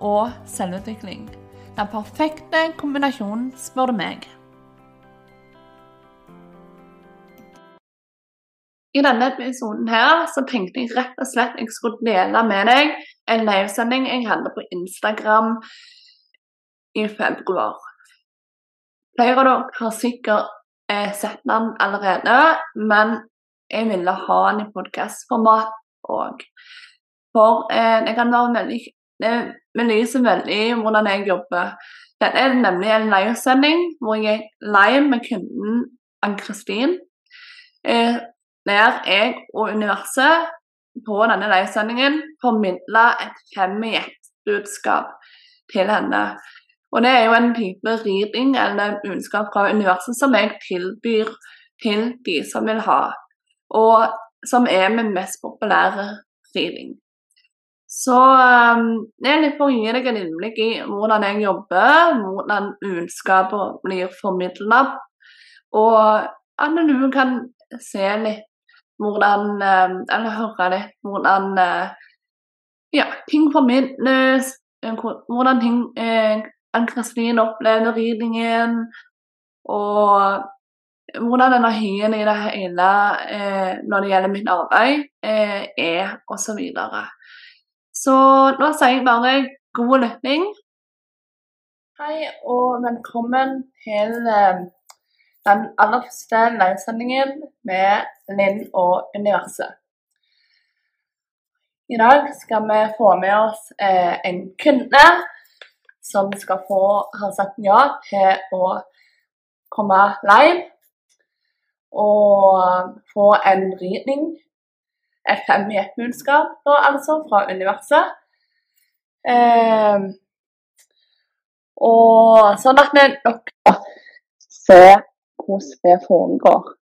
og selvutvikling. Den perfekte kombinasjonen, spør du meg. I denne episoden her så tenkte jeg rett og slett jeg skulle dele med deg en livesending jeg hadde på Instagram i februar. Flere av dere har sikkert eh, sett den allerede, men jeg ville ha den i podkastformat òg. For eh, det kan være veldig det belyser veldig hvordan jeg jobber. Dette er nemlig en livesending hvor jeg er live med kunden Ann-Kristin. Eh, der jeg og universet på denne livesendingen formidler et fem i ett-budskap til henne. Og det er jo en type reading eller budskap fra universet som jeg tilbyr til de som vil ha, og som er min mest populære reading. Så det er litt for å gi deg en innblikk i hvordan jeg jobber, hvordan budskapet blir formidla, og at du kan se litt hvordan um, Eller høre litt hvordan uh, ja, ting formidles, hvordan ting eh, Ann-Kristin opplever ridningen, og hvordan energien i det hele eh, når det gjelder mitt arbeid, eh, er, osv. Så nå sier jeg bare god lytting. Hei og velkommen til eh, den aller første livesendingen med Linn og universet. I dag skal vi få med oss eh, en kunde som skal få ha sagt ja til å komme live og få en ridning et da, altså, fra universet. Eh, og sånn at vi nok ser hvordan det foregår.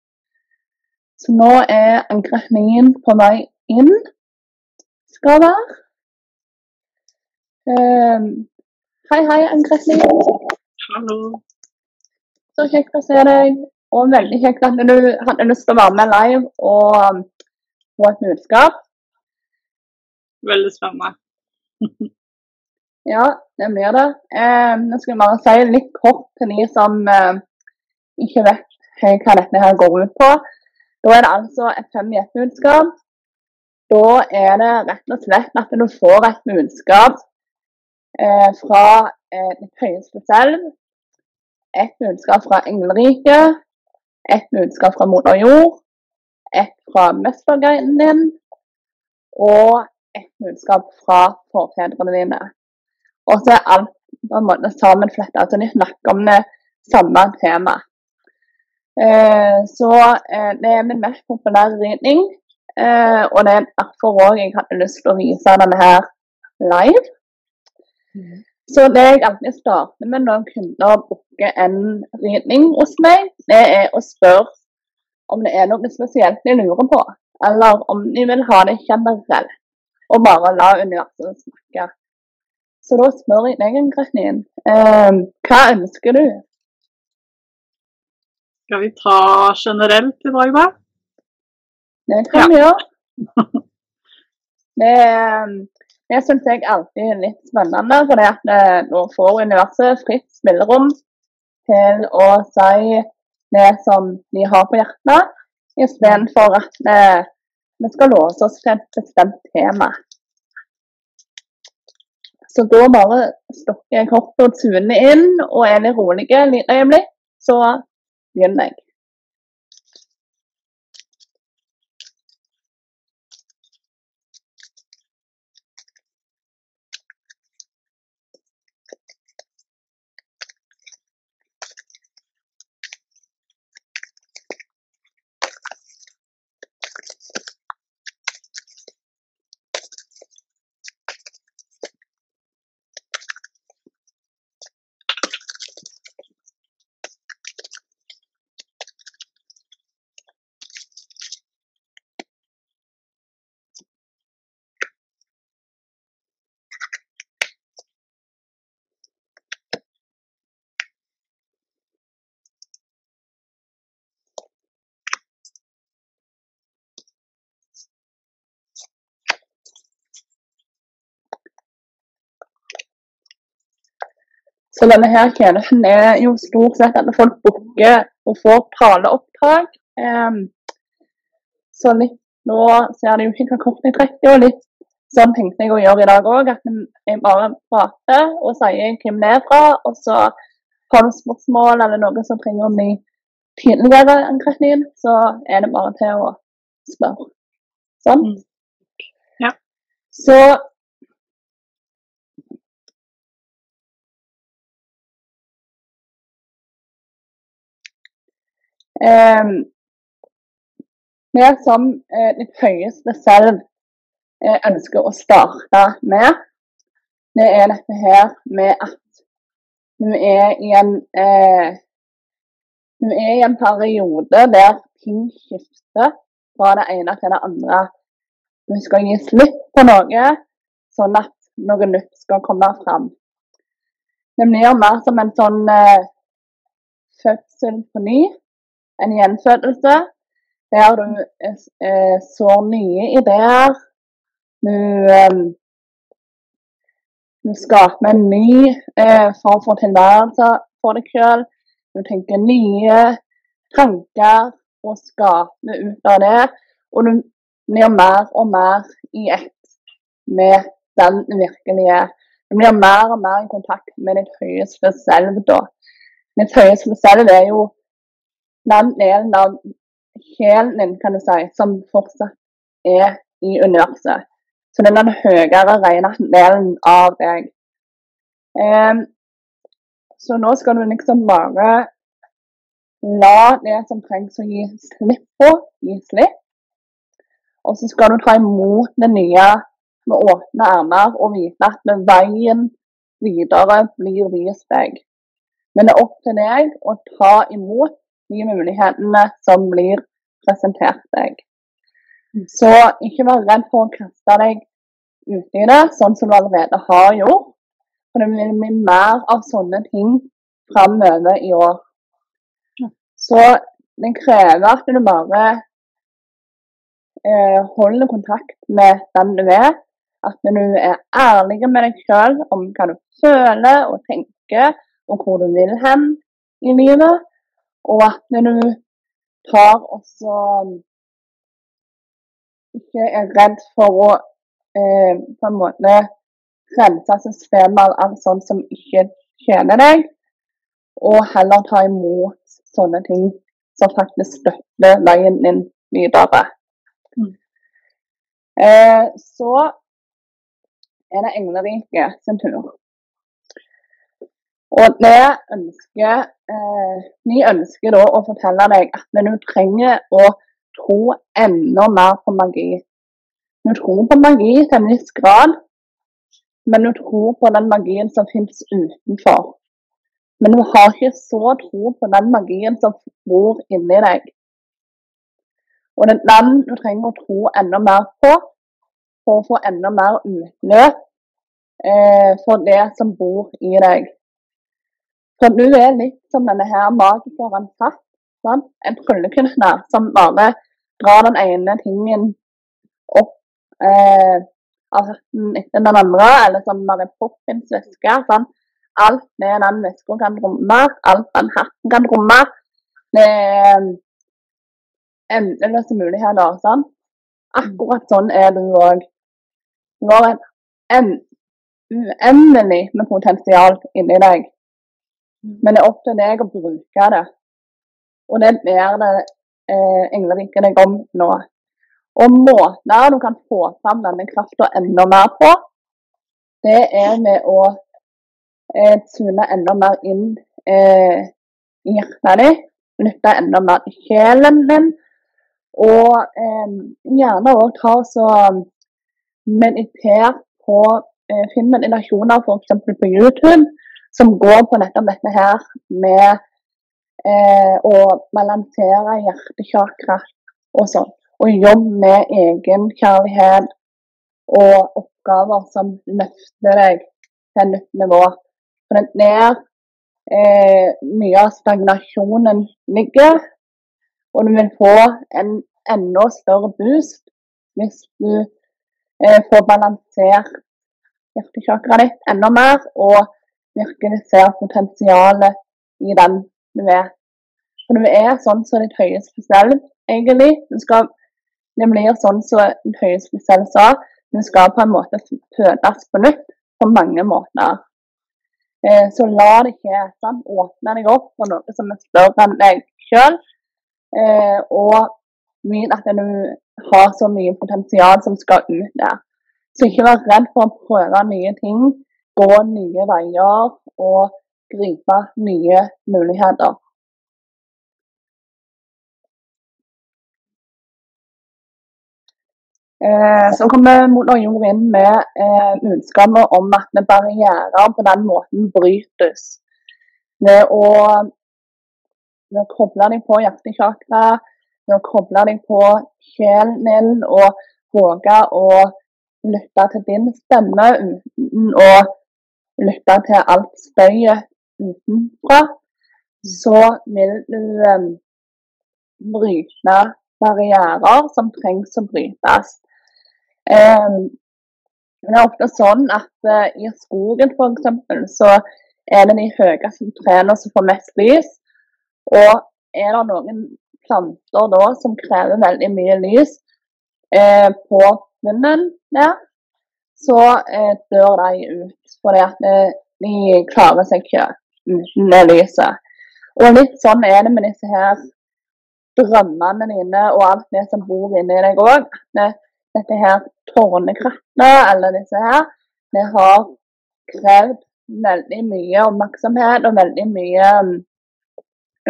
Så nå er Ann-Kristin på vei inn, skal være. Eh, hei, hei, Ann-Kristin. Hallo. Så kjekt å se deg. Og veldig kjekt at du hadde lyst til å være med live og få et budskap. Veldig spennende. ja, det blir det. Eh, nå skal jeg bare si litt kort til de som eh, ikke vet hva dette her går ut på. Da er det altså et fem i ett-budskap. Da er det rett og slett at du får et budskap eh, fra eh, ditt høyeste selv. Et budskap fra engleriket. Et budskap fra moder jord et fra mesterguiden din og et budskap fra forfedrene dine. Og så er alt på en måte sammenfletta, så de snakker om det samme temaet. Eh, så eh, det er min mest populære ridning, eh, og det er derfor òg jeg hadde lyst til å vise denne her live. Mm. Så det jeg alltid starter med når kunder booker en ridning hos meg, det er å spørre om det er noe spesielt de lurer på, eller om de vil ha det generelt og bare la universet snakke. Så da spør jeg deg, Kristin, eh, hva ønsker du? Skal vi ta generelt i dag, da? Det kan vi gjøre. Det, det syns jeg alltid er litt spennende, for eh, nå får universet fritt spillerom til å si det som vi har på hjertet, istedenfor at vi, vi skal låse oss til et bestemt tema. Så da bare stokker jeg hoppet og tuner inn og er litt rolig et øyeblikk, så begynner jeg. Så denne her tjenesten er jo stort sett at folk booker og får taleoppdrag. Um, så litt nå ser det jo ikke hva kortet jeg trekker, og litt sånn tenkte jeg å gjøre i dag òg. At jeg bare prater og sier hvem det er fra, og så har du spørsmål eller noe som trenger å bli tidligere enn så er det bare til å spørre. Sånn. Mm. Ja. Så vi som eh, ditt høyeste selv eh, ønsker å starte med, det er dette her med at du er i en eh, du er i en periode der ting skifter fra det ene til det andre. Du skal gi slipp på noe, sånn at noe nytt skal komme fram. Det blir mer som en sånn eh, fødsel på ny, en gjenfødelse, der du eh, sår nye ideer. Du, eh, du skaper en ny eh, form for tilværelse for deg sjøl. Du tenker nye tanker og skaper ut av det. Og du blir mer og mer i ett med den virkelige. Du blir mer og mer i kontakt med ditt høyeste selv da. Ditt høyeste selv er jo den delen av sjelen kan du si, som fortsatt er i universet. Så det er den høyere, rene delen av deg. Um, så nå skal du liksom bare la det som trengs å gi slipp på, gi slipp. Og så skal du ta imot det nye med åpne armer og vite at veien videre blir vist deg. Men det er opp til deg å ta imot de mulighetene som blir presentert deg. Mm. Så ikke vær redd for å kaste deg ut i det, sånn som du allerede har gjort. For det vil bli mer av sånne ting framover i år. Så det krever at du bare eh, holder kontakt med den du er. At du er ærlig med deg sjøl om hva du føler og tenker, og hvor du vil hen i livet. Og at du tar også ikke er redd for å eh, på en måte rense systemet av alt sånt som ikke tjener deg, og heller ta imot sånne ting som faktisk støtter veien din videre. Mm. Eh, så er det Englerike sin tur. Og det ønsker, eh, Vi ønsker da å fortelle deg at du trenger å tro enda mer på magi. Du tror på magi til en viss grad, men du tror på den magien som finnes utenfor. Men du har ikke så tro på den magien som bor inni deg. Og det er den du trenger å tro enda mer på for å få enda mer utløp eh, for det som bor i deg. Så du er litt som denne her magikeren satt. Sånn? En tryllekunstner som bare drar den ene tingen opp eh, av hatten etter den andre, eller som Mary Poppins veske. Sånn? Alt det den veska kan romme, alt den hatten kan romme. Er endeløse muligheter. Sånn? Akkurat sånn er du òg. Du har en uendelig med potensial inni deg. Men det er opp til deg å bruke det. Og det ber det eh, englevinken deg om nå. Og måter du kan få fram denne krafta enda mer på, det er med å eh, tune enda mer inn eh, i hjertet ditt. Lytte enda mer til sjelen din. Og eh, gjerne òg ta og meditere på eh, Finn meditasjoner f.eks. på YouTube som går på nettopp dette her med eh, å balansere hjertekjakra og sånn. Og jobbe med egenkjærlighet og oppgaver som løfter deg til et nytt nivå. For det er eh, mye av stagnasjonen ligger. Og du vil få en enda større boost hvis du eh, får balansert hjertekjakra ditt enda mer. og virkelig ser potensialet i den du er. For du er sånn som ditt høyeste selv, egentlig. Du skal, det blir sånn som ditt høyeste selv sa. Du skal på en måte fødes på nytt på mange måter. Eh, så la det ikke sant, åpne deg opp for noe som er større enn deg sjøl. Eh, og vit at du har så mye potensial som skal ut der. Så ikke vær redd for å prøve nye ting, gå nye veier og gripe nye muligheter. Eh, så kommer Moder Jord inn med eh, om at barrierer på den måten brytes. Ved å, ved å koble deg på hjertekjakra, ved å koble deg på sjelen din og våge å lytte til din stemme uten å lytte til alt støyet utenfra, så vil du um, bryte barrierer som trengs å brytes. Um, det er ofte sånn at uh, i skogen f.eks. så er det de høyeste trærne som får mest lys. Og er det noen planter da som krever veldig mye lys eh, på munnen der, så eh, dør de ut. Fordi at eh, de klarer seg ikke uten det lyset. Og litt sånn er det med disse her drømmene dine og alt det som bor inni deg òg. Dette her tårnekrattene, eller disse her, det har krevd veldig mye oppmerksomhet og veldig mye um,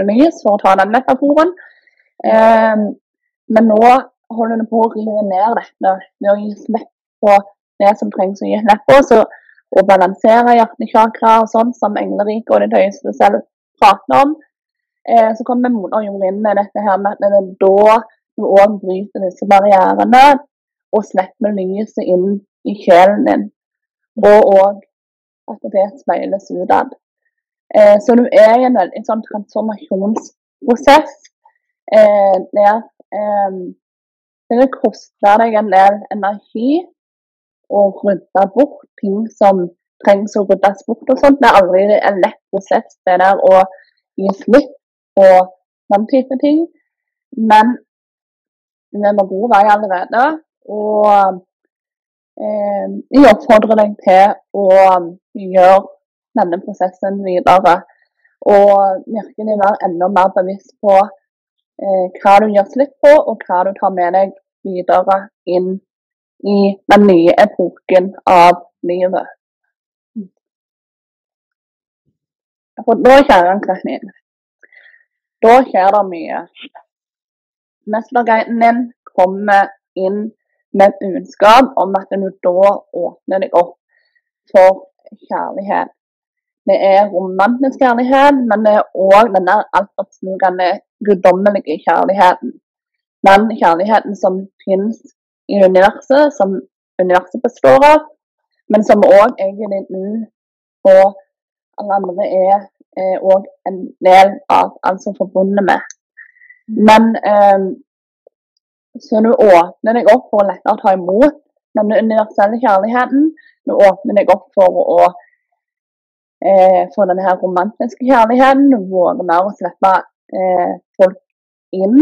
lys, for å ta den metaforen. Eh, men nå holder du på å rive ned dette ved å gi slipp på det som trengs å gi slipp på. Så å balansere hjertechakra og sånn, som engleriket og det høyeste selv prater om. Eh, så kommer moder jord inn med dette her med at det er da du òg bryter disse barrierene og slipper lyset inn i kjelen din. Og òg at det speiles utad. Eh, så du er i en veldig sånn transformasjonsprosess eh, der eh, det vil koste deg en del energi å rydde bort ting som trengs å ryddes bort og sånt. Det er aldri en lett prosess det der å gi slipp på den type ting. Men vi på god vei allerede. Og eh, jeg oppfordrer deg til å gjøre denne prosessen videre. Og virkelig være enda mer bevisst på eh, hva du gjør slipp på, og hva du tar med deg videre inn i den nye epoken av livet. For da, kjære Kristin, da skjer det mye. Mesterguiden din kommer inn med et budskap om at du da åpner deg opp for kjærlighet. Det er romantisk kjærlighet, men det er òg den der altoppslukende guddommelige kjærligheten. Den kjærligheten som finnes i universet som universet består av, men som òg egentlig nå og alle andre er òg en del av, alt som er forbundet med. Men eh, så nå åpner jeg opp for å lettere ta imot denne universelle kjærligheten. Nå åpner jeg opp for å eh, få denne her romantiske kjærligheten. Våge mer å slippe eh, folk inn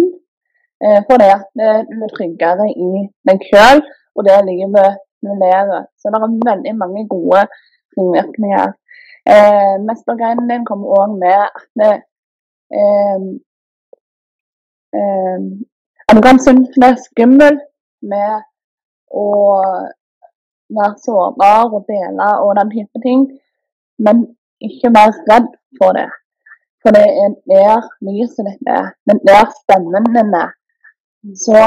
for det at du er tryggere i deg sjøl og det livet du lever. Så det er veldig mange gode ringvirkninger. Eh, Mestergreinen din kommer òg med at det, eh, eh, at du kan synes det er skummelt med å være sårbar og dele og den type ting, men ikke være redd for det. For det er der lyset ditt er, det er der stemmen din er så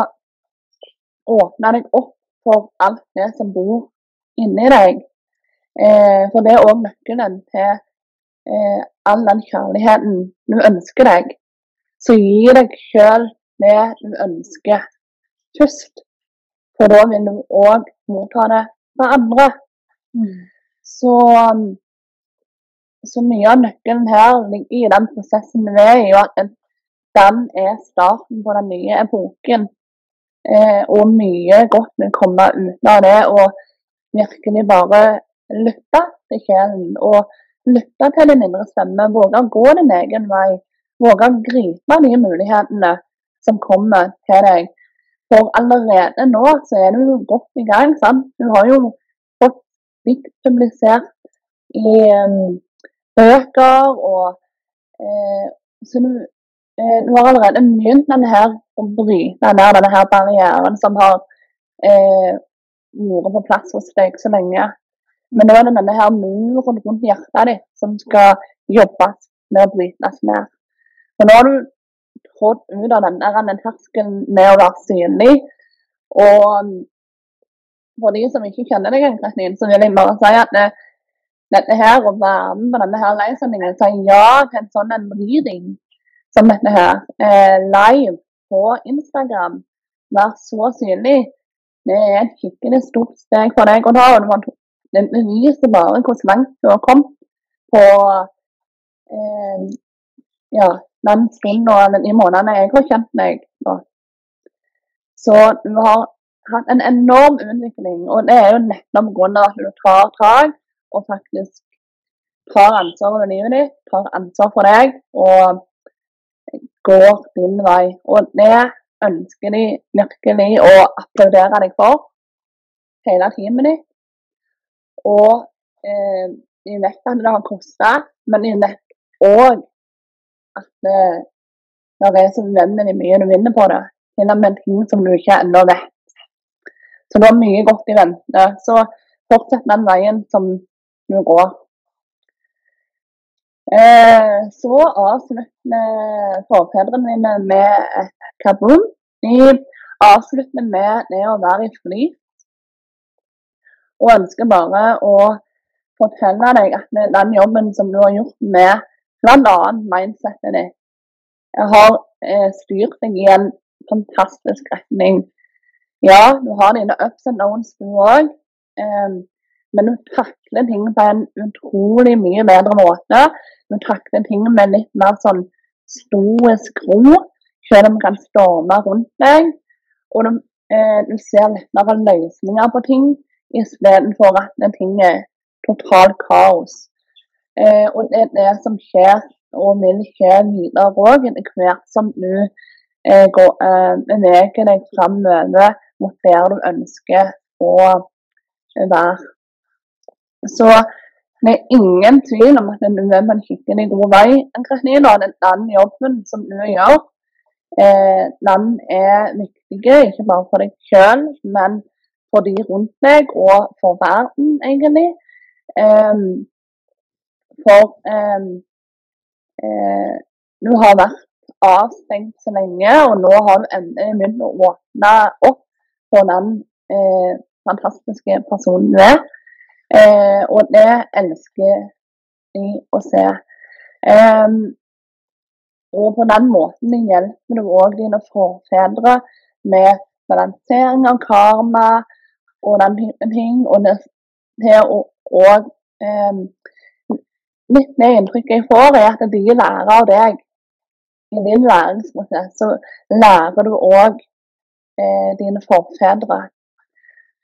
åpner deg opp for alt det som bor inni deg. Eh, for det er òg nøkkelen til eh, all den kjærligheten du ønsker deg. Så gi deg sjøl det du ønsker først. For da vil du òg motta det fra andre. Mm. Så, så mye av nøkkelen her ligger i den prosessen vi er i, og at den er starten på den nye epoken. Eh, og mye godt vil komme ut av det. Og virkelig bare lytte til sjelen. Og lytte til din indre stemme, våge å gå din egen vei. Våge å gripe de mulighetene som kommer til deg. For allerede nå så er du godt i gang. sant? Du har jo fått dikt publisert i um, bøker, og eh, så du, du har allerede begynt denne her å bryte denne her barrieren som har eh, vært på plass hos deg så lenge. Men nå er det denne her muren rundt hjertet ditt som skal jobbes med å brytes ned. For nå har du trådt ut av denne, denne terskelen med å være synlig. Og for de som ikke kjenner deg, så vil jeg bare si at det, dette her, å være med på denne her livesendingen, si ja til en sånn en reading som dette her, eh, live på Instagram, være så synlig, det er et skikkelig stort steg for deg å ta. og Det beviser bare hvor langt du har kommet på eh, ja, den stunden og de månedene jeg har kjent meg nå. Så du har hatt en enorm utvikling, og det er jo nettopp pga. at du tar tak og faktisk tar ansvar over livet ditt, tar ansvar for deg og går din vei. Og det ønsker de virkelig å applaudere deg for, hele teamet ditt. Og eh, de vet at det har kosta, men de vet òg at det, det er så uendelig mye du vinner på det. Til og med ting som du ikke ennå vet. Så det er mye godt i vente. Så fortsett den veien som du går. Eh, så avslutter forfedrene dine med et kaboom. De avslutter med det å være i fly. Og ønsker bare å fortelle deg at den jobben som du har gjort med bl.a. mindsetet ditt. Jeg har eh, styrt deg i en fantastisk retning. Ja, du har dine ups and downs du òg, men du takler ting på en utrolig mye bedre måte. Du takler ting med litt mer sånn stoisk ro, selv om hun kan storme rundt deg. Og du, eh, du ser lettere løsninger på ting istedenfor at ting er totalt kaos. Eh, og det er det som skjer og vil skje videre òg, etter hvert som du eh, går, eh, beveger deg framover mot der du ønsker å være. Så det er ingen tvil om at nå er man skikkelig god vei. Katrine, den jobben som du gjør, eh, den er viktig, ikke bare for deg sjøl, men for de rundt deg og for verden, egentlig. Um, for eh, eh, du har vært avstengt så lenge, og nå har du endelig begynt å åpne opp på den eh, fantastiske personen du er. Eh, og det elsker de å se. Eh, og på den måten hjelper du òg dine forfedre med balansering av karma og den typen ting. Og det, til å litt det inntrykk jeg får, er at de lærer av deg. I din læringsprosess så lærer du òg eh, dine forfedre.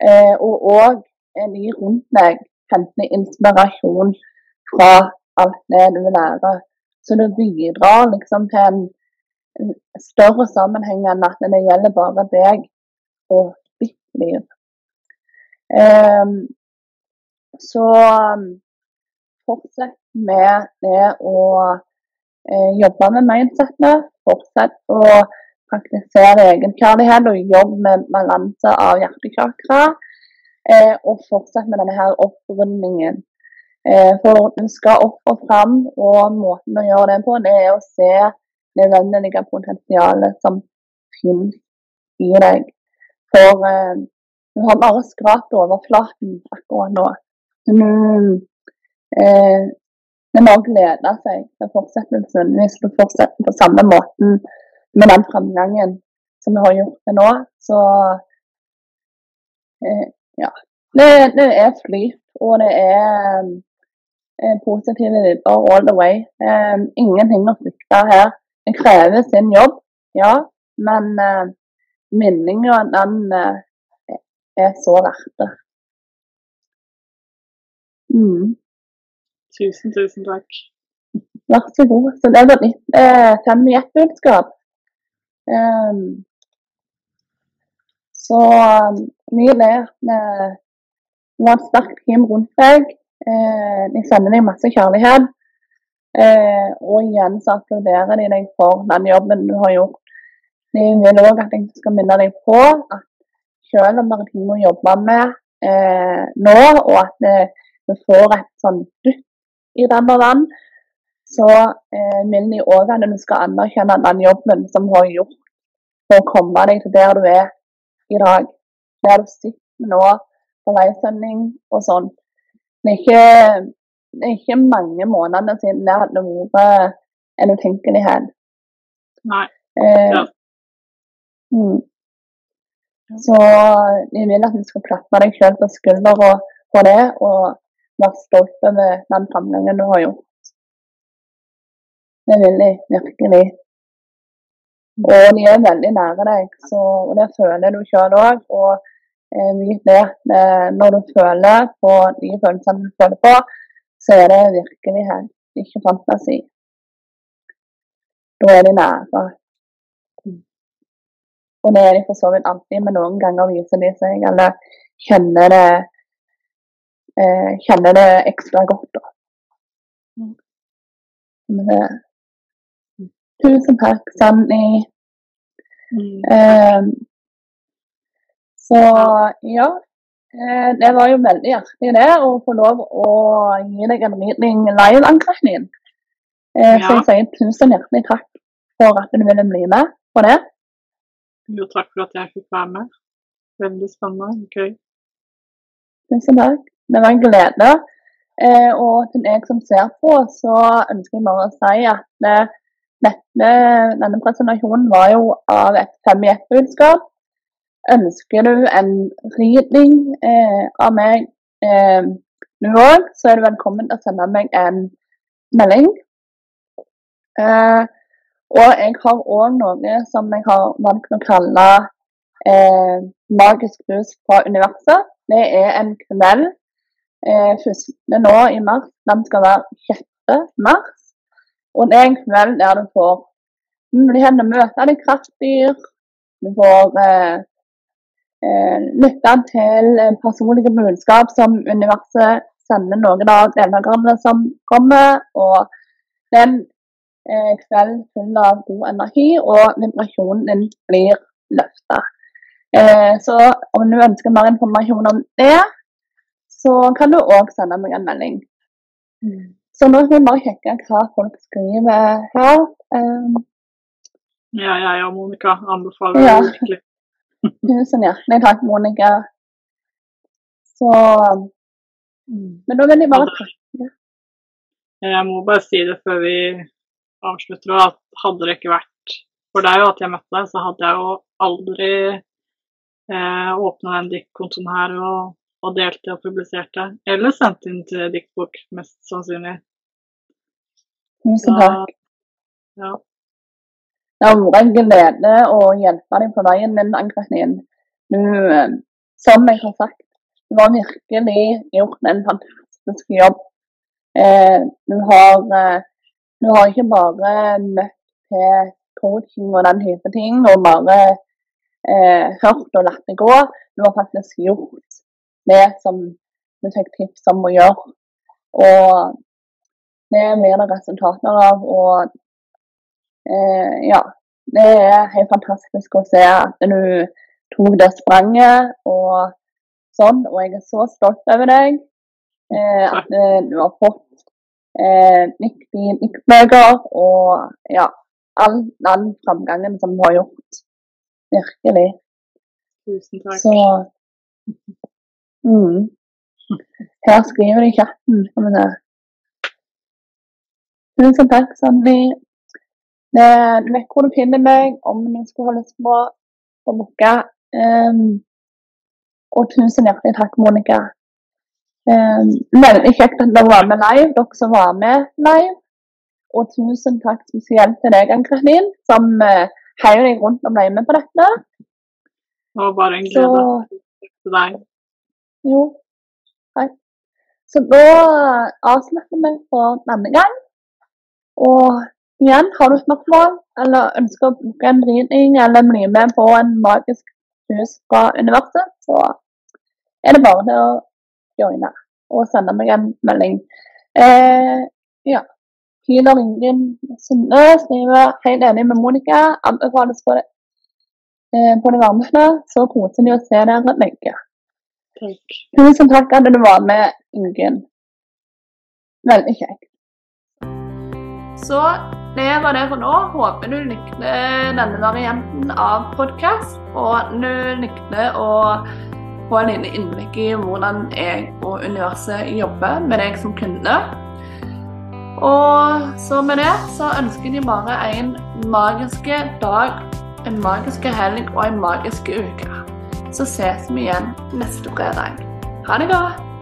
Eh, og òg de rundt deg henter inspirasjon fra alt det du lærer. Så du bidrar liksom til en, større sammenheng enn at det gjelder bare deg og ditt liv. Um, så fortsett med det å eh, jobbe med mindsetene. Fortsett å praktisere egenkjærlighet og jobbe med balanse av hjertekakra. Eh, og fortsett med denne her opprundingen. Eh, for du skal opp og fram, og måten å gjøre det på, det er å se det vennlige potensialet som finnes i deg. For eh, du har bare skrapt overflaten akkurat nå. Mm. eh, det må glede seg til fortsettelsen hvis du fortsetter på samme måten med den framgangen som du har gjort til nå. Så eh, ja. Det, det, er flyt, og det er eh, positive vibber all the way. Um, ingenting å frykte her. Det krever sin jobb, ja, men uh, minninga, den uh, er så verdt det. Mm. Tusen, tusen takk. Vær så god. Så det var litt eh, fem i ett budskap. Um, så um, mye ler Du har et sterkt team rundt deg. Eh, de sender deg masse kjærlighet. Eh, og igjen så applauderer de deg for den jobben du har gjort. De vil òg at jeg skal minne deg på at selv om det er ting å jobbe med eh, nå, og at du får et sånn dutt i den og den, så eh, vil de òg at du skal anerkjenne den jobben som du har gjort for å komme deg til der du er i dag. Der du sitter nå på livesending og sånn. Det er ikke, det er ikke mange månedene siden det hadde vært en utenkelighet. Nei. Eh, Ja. mm. Så jeg vil at du skal klappe deg selv på skuldra for det, og være stolt over den framgangen du har gjort. Det vil jeg virkelig. Og de er veldig nære deg, så, og det føler du selv òg. Og eh, vit det, eh, når du føler på de følelsene du føler på, så er det virkelighet, ikke fantasi. Da er de nære. Og det er de for så vidt alltid, men noen ganger viser de seg, eller kjenner det eh, kjenner det ekstra godt. Da. Men det, tusen takk, Sanni. Mm. Um, så ja, eh, det var jo veldig hjertelig det å få lov å gi deg en reading live, Ann-Kristin. Ja. Så jeg sier tusen hjertelig takk for at du ville bli med på det. Jo, takk for at jeg fikk være med. Veldig spennende. Gøy. Tusen takk. Det var en glede. Eh, og til deg som ser på, så ønsker jeg bare å si at eh, dette, denne presentasjonen var jo av et fem i ett-budskap. Ønsker du en reading eh, av meg eh, nå òg, så er du velkommen til å sende meg en melding. Eh, og jeg har òg noe som jeg har valgt å kalle eh, magisk brus fra universet. Det er en kveld eh, nå i mars. Den skal være 6. mars. Og det er en kveld der du får muligheten til å møte ditt kraftdyr. Du får eh, lytte til eh, personlige budskap som universet sender noen av deltakerne som kommer. Og det er en eh, kveld full av god energi, og vibrasjonen din blir løfta. Eh, så om du ønsker mer informasjon om det, så kan du òg sende meg en melding. Så nå skal vi bare sjekke hva folk skriver her. Um, Ja, jeg og Monica anbefaler Ja. det virkelig. tusen hjertelig takk, Monica. Så Men da vil jeg bare takke. Jeg må bare si det før vi avslutter, at hadde det ikke vært for deg og at jeg møtte deg, så hadde jeg jo aldri eh, åpna den diktkontoen her og, og delte og publiserte. Eller sendt inn til diktbok, mest sannsynlig. Tusen takk. Ja. Det har vært en glede å hjelpe deg på veien min, Ann-Kristin. Eh, som jeg har sagt, du har virkelig gjort en fantastisk jobb. Eh, du, har, eh, du har ikke bare møtt til coaching og den type ting, og bare eh, hørt og latt det gå. Du har faktisk gjort det som vi fikk tips om å gjøre. Og det blir det resultater av. og eh, ja, det er helt fantastisk å se at du tok det spranget og sånn. Og jeg er så stolt over deg. Eh, at eh, du har fått eh, 90 nikkbøker og ja, all den framgangen som du har gjort. Virkelig. Tusen takk. Så mm. Her skriver de i chatten. Skal vi se. Tusen takk. Eh, Du vet hvor du finner meg om du skulle ha lyst på å booke. Um, og tusen hjertelig takk, Monica. Um, veldig kjekt at dere var med live, dere som var med live. Og tusen takk spesielt til deg, Ann-Kristin, som uh, heier deg rundt og ble med på dette. Det var bare en glede deg. Jo, hei. Så da avslutter vi for denne gang. Og igjen, har du spørsmål eller ønsker å bruke en vridning eller bli med på en magisk hus fra universet, så er det bare det å joine og sende meg en melding. Eh, ja. Healer Ingen Sunne skriver helt enig med Monica. Anbefales på det, eh, på det varmeste. Så koselig å se dere begge. Takk. Tusen takk at du var med, Ingunn. Veldig kjekt. Så det var det for nå. Håper du likte denne varianten av podkast, og du likte å få en liten innblikk i hvordan jeg og universet jobber med deg som kunde. Og så med det så ønsker de bare en magiske dag, en magiske helg og en magiske uke. Så ses vi igjen neste fredag. Ha det godt!